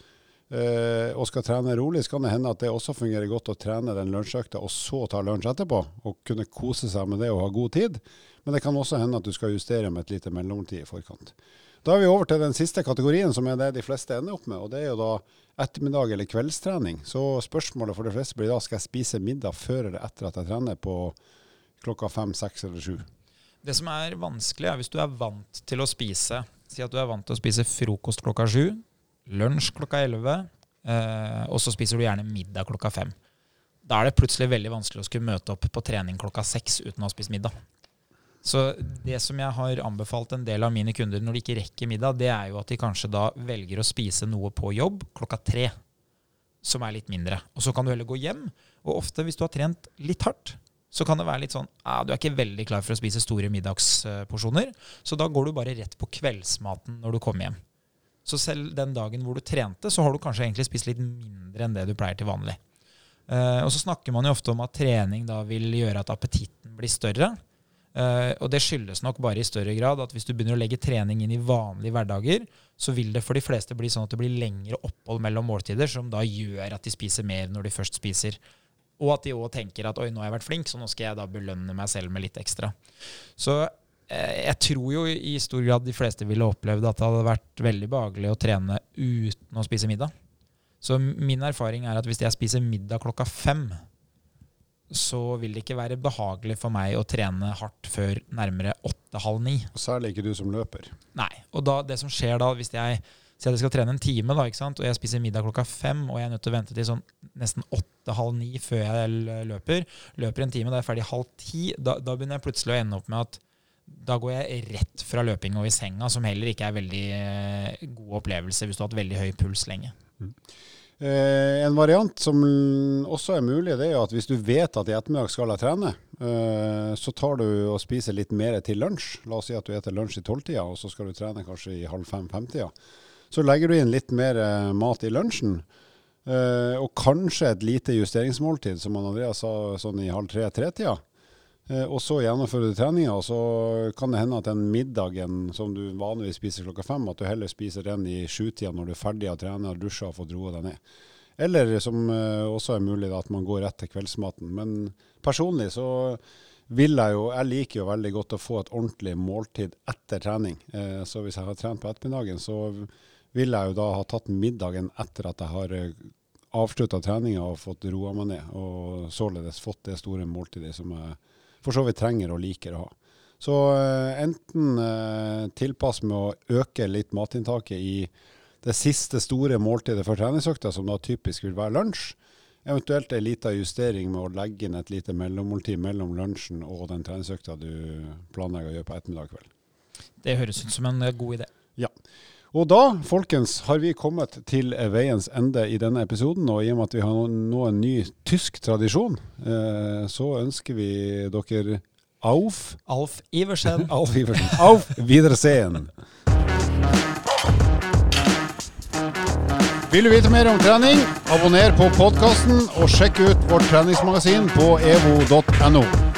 øh, og skal trene rolig, så kan det hende at det også fungerer godt å trene den lunsjøkta og så ta lunsj etterpå, og kunne kose seg med det og ha god tid. Men det kan også hende at du skal justere med et lite mellomtid i forkant. Da er vi over til den siste kategorien, som er det de fleste ender opp med. Og det er jo da ettermiddag eller kveldstrening. Så spørsmålet for de fleste blir da skal jeg spise middag før eller etter at jeg trener på klokka fem, seks eller sju. Det som er vanskelig, er hvis du er vant til å spise Si at du er vant til å spise frokost klokka sju, lunsj klokka elleve, eh, og så spiser du gjerne middag klokka 5. Da er det plutselig veldig vanskelig å skulle møte opp på trening klokka 6 uten å ha spist middag. Så det som jeg har anbefalt en del av mine kunder når de ikke rekker middag, det er jo at de kanskje da velger å spise noe på jobb klokka tre, som er litt mindre. Og så kan du heller gå hjem. Og ofte hvis du har trent litt hardt, så kan det være litt sånn ah, du er ikke veldig klar for å spise store middagsporsjoner, så da går du bare rett på kveldsmaten når du kommer hjem. Så selv den dagen hvor du trente, så har du kanskje egentlig spist litt mindre enn det du pleier til vanlig. Uh, og så snakker man jo ofte om at trening da vil gjøre at appetitten blir større. Uh, og det skyldes nok bare i større grad at hvis du begynner å legge trening inn i vanlige hverdager, så vil det for de fleste bli sånn at det blir lengre opphold mellom måltider, som da gjør at de spiser mer når de først spiser. Og at de òg tenker at oi, nå har jeg vært flink, så nå skal jeg da belønne meg selv med litt ekstra. Så jeg tror jo i stor grad de fleste ville opplevd at det hadde vært veldig behagelig å trene uten å spise middag. Så min erfaring er at hvis jeg spiser middag klokka fem, så vil det ikke være behagelig for meg å trene hardt før nærmere åtte-halv ni. Særlig ikke du som løper. Nei. Og da, det som skjer da, hvis jeg sier at jeg skal trene en time, da, og jeg spiser middag klokka fem, og jeg er nødt til å vente til sånn nesten åtte-halv ni før jeg løper. Løper en time, da er jeg ferdig halv ti. Da, da, begynner jeg plutselig å ende opp med at da går jeg rett fra løping og i senga, som heller ikke er veldig eh, god opplevelse hvis du har hatt veldig høy puls lenge. Mm. Eh, en variant som også er mulig, det er at hvis du vet at i ettermiddag skal jeg trene, eh, så tar du og spiser litt mer til lunsj. La oss si at du spiser lunsj i tolvtida, og så skal du trene kanskje i halv fem-femtida. Så legger du inn litt mer eh, mat i lunsjen. Uh, og kanskje et lite justeringsmåltid, som Andreas sa, sånn i halv tre-tre-tida. Uh, og så gjennomfører du treninga, og så kan det hende at den middagen som du vanligvis spiser klokka fem, at du heller spiser den i sjutida når du er ferdig å trene, og dusja og fått roa deg ned. Eller som uh, også er mulig, at man går rett til kveldsmaten. Men personlig så vil jeg jo Jeg liker jo veldig godt å få et ordentlig måltid etter trening. så hvis jeg har trent på ettermiddagen, så vil jeg jo da ha tatt middagen etter at jeg har eh, avslutta treninga og fått roa meg ned, og således fått det store måltidet som jeg for så vidt trenger og liker å ha. Så uh, enten uh, tilpass med å øke litt matinntaket i det siste store måltidet for treningsøkta, som da typisk vil være lunsj. Eventuelt ei lita justering med å legge inn et lite mellommåltid mellom lunsjen og den treningsøkta du planlegger å gjøre på ettermiddag kveld. Det høres ut som en god idé. Ja. Og da, folkens, har vi kommet til veiens ende i denne episoden. Og i og med at vi har nå en ny tysk tradisjon, eh, så ønsker vi dere auf Alf Iversen. Alf Iversen. Auf Wiedersehen. Vil du vite mer om trening, abonner på podkasten og sjekk ut vårt treningsmagasin på evo.no.